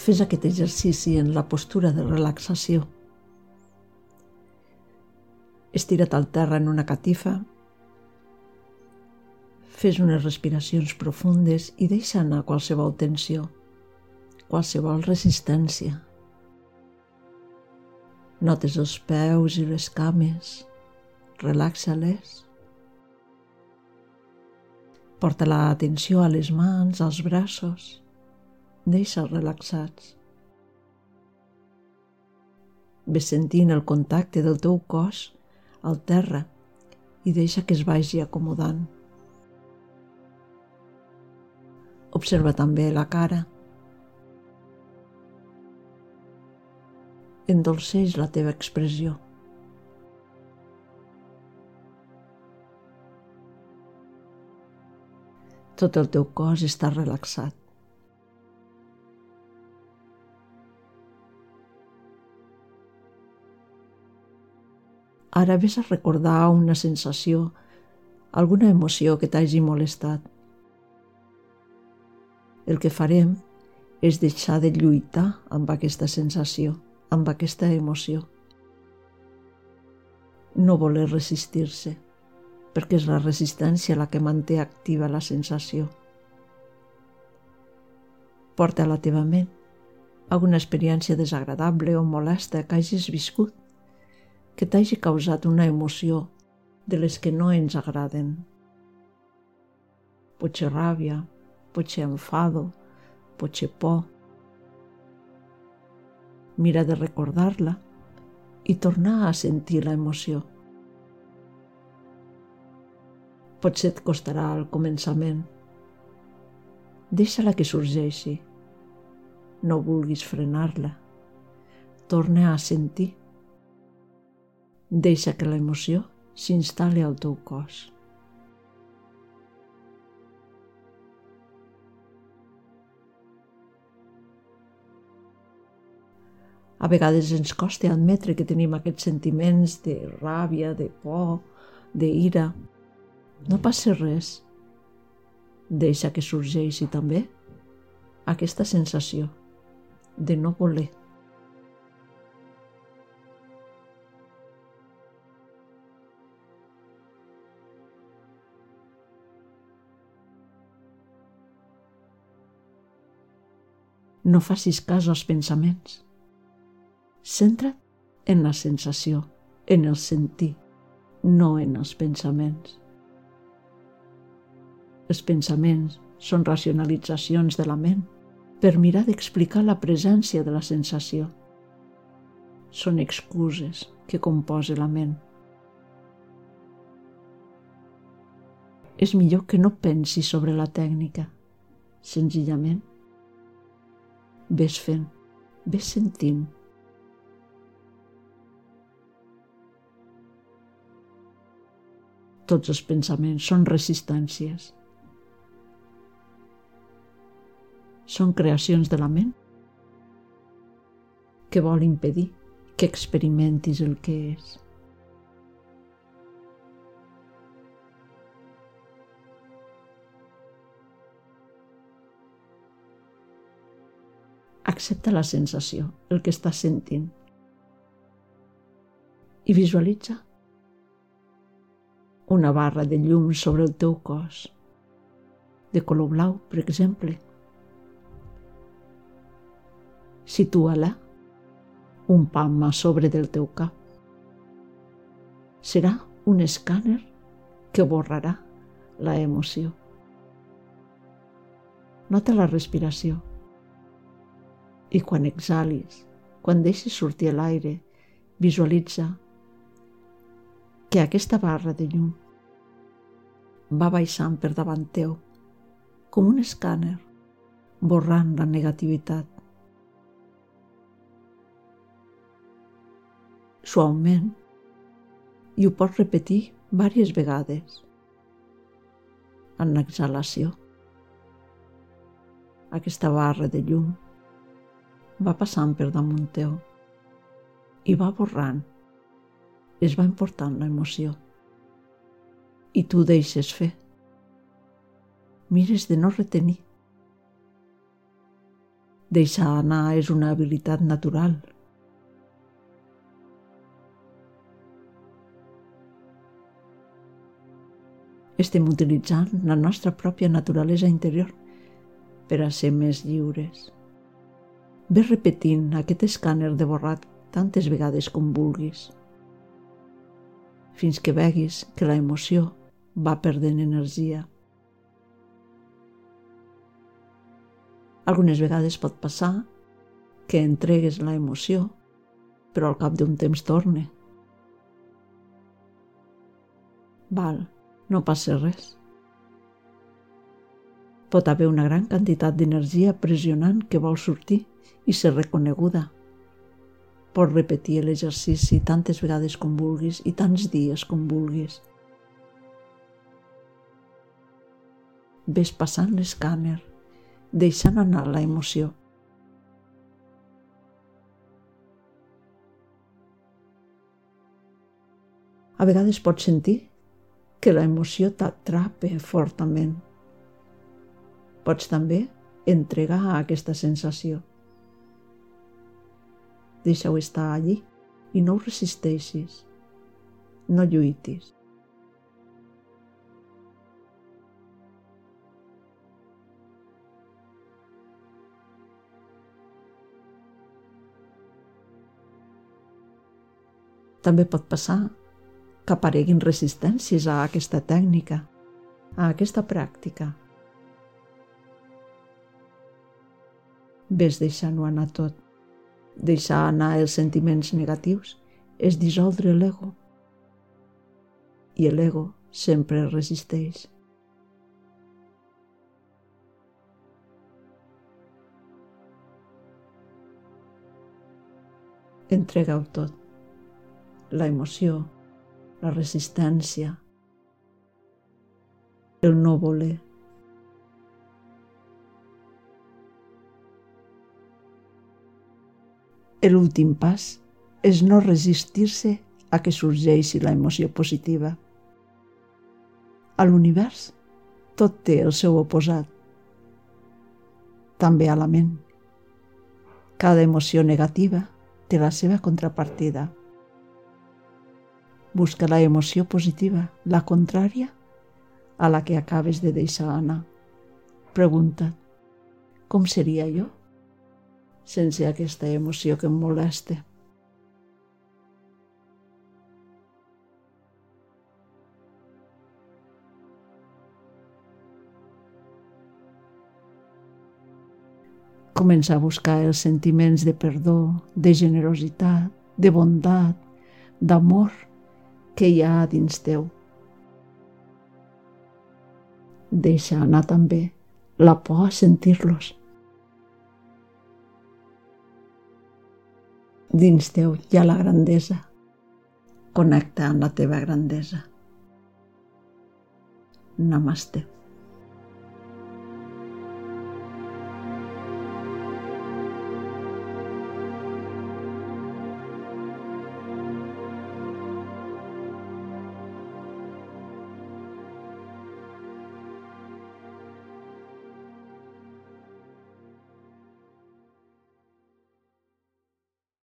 Fes aquest exercici en la postura de relaxació. Estira't al terra en una catifa. Fes unes respiracions profundes i deixa anar qualsevol tensió, qualsevol resistència. Notes els peus i les cames. Relaxa-les. Porta l'atenció a les mans, als braços. Deixa'ls relaxats. Ves sentint el contacte del teu cos al terra i deixa que es vagi acomodant. Observa també la cara. endolceix la teva expressió. Tot el teu cos està relaxat. Ara ves a recordar una sensació, alguna emoció que t'hagi molestat. El que farem és deixar de lluitar amb aquesta sensació amb aquesta emoció. No voler resistir-se, perquè és la resistència la que manté activa la sensació. Porta a la teva ment alguna experiència desagradable o molesta que hagis viscut, que t'hagi causat una emoció de les que no ens agraden. Potser ràbia, potser enfado, potser por, mira de recordar-la i tornar a sentir la emoció. Potser et costarà al començament. Deixa-la que sorgeixi. No vulguis frenar-la. Torna a sentir. Deixa que l'emoció s'instal·li al teu cos. A vegades ens costa admetre que tenim aquests sentiments de ràbia, de por, de ira. No passa res. Deixa que sorgeixi també aquesta sensació de no voler. No facis cas als pensaments. Centra't en la sensació, en el sentir, no en els pensaments. Els pensaments són racionalitzacions de la ment per mirar d'explicar la presència de la sensació. Són excuses que composa la ment. És millor que no pensis sobre la tècnica. Senzillament, ves fent, ves sentint, Tots els pensaments són resistències. Són creacions de la ment que vol impedir que experimentis el que és. Accepta la sensació, el que estàs sentint i visualitza una barra de llum sobre el teu cos, de color blau, per exemple. Situa-la un pam a sobre del teu cap. Serà un escàner que borrarà la emoció. Nota la respiració. I quan exhalis, quan deixes sortir l'aire, visualitza que aquesta barra de llum va baixant per davant teu, com un escàner, borrant la negativitat. Suaument, i ho pots repetir diverses vegades. En l'exhalació, aquesta barra de llum va passant per damunt teu i va borrant es va important l'emoció. I tu deixes fer. Mires de no retenir. Deixar anar és una habilitat natural. Estem utilitzant la nostra pròpia naturalesa interior per a ser més lliures. Ves repetint aquest escàner de borrat tantes vegades com vulguis, fins que veguis que la emoció va perdent energia. Algunes vegades pot passar que entregues la emoció, però al cap d'un temps torne. Val, no passa res. Pot haver una gran quantitat d'energia pressionant que vol sortir i ser reconeguda. Pots repetir l'exercici tantes vegades com vulguis i tants dies com vulguis. Ves passant l'escàner, deixant anar la emoció. A vegades pots sentir que la emoció t'atrapa fortament. Pots també entregar a aquesta sensació. Deixa-ho estar allí i no ho resisteixis. No lluitis. També pot passar que apareguin resistències a aquesta tècnica, a aquesta pràctica. Ves deixant-ho anar tot. Deixar anar els sentiments negatius és dissoldre l'ego. I l'ego sempre resisteix. Entrega-ho tot. La emoció, la resistència, el no voler. L'últim pas és no resistir-se a que sorgeixi la emoció positiva. A l'univers tot té el seu oposat. També a la ment. Cada emoció negativa té la seva contrapartida. Busca la emoció positiva, la contrària a la que acabes de deixar anar. Pregunta't, com seria jo? Sense aquesta emoció que em molesta. Comença a buscar els sentiments de perdó, de generositat, de bondat, d'amor que hi ha dins teu. Deixa anar també la por a sentir-los Dins teu hi ha la grandesa. Connecta amb la teva grandesa. Namaste.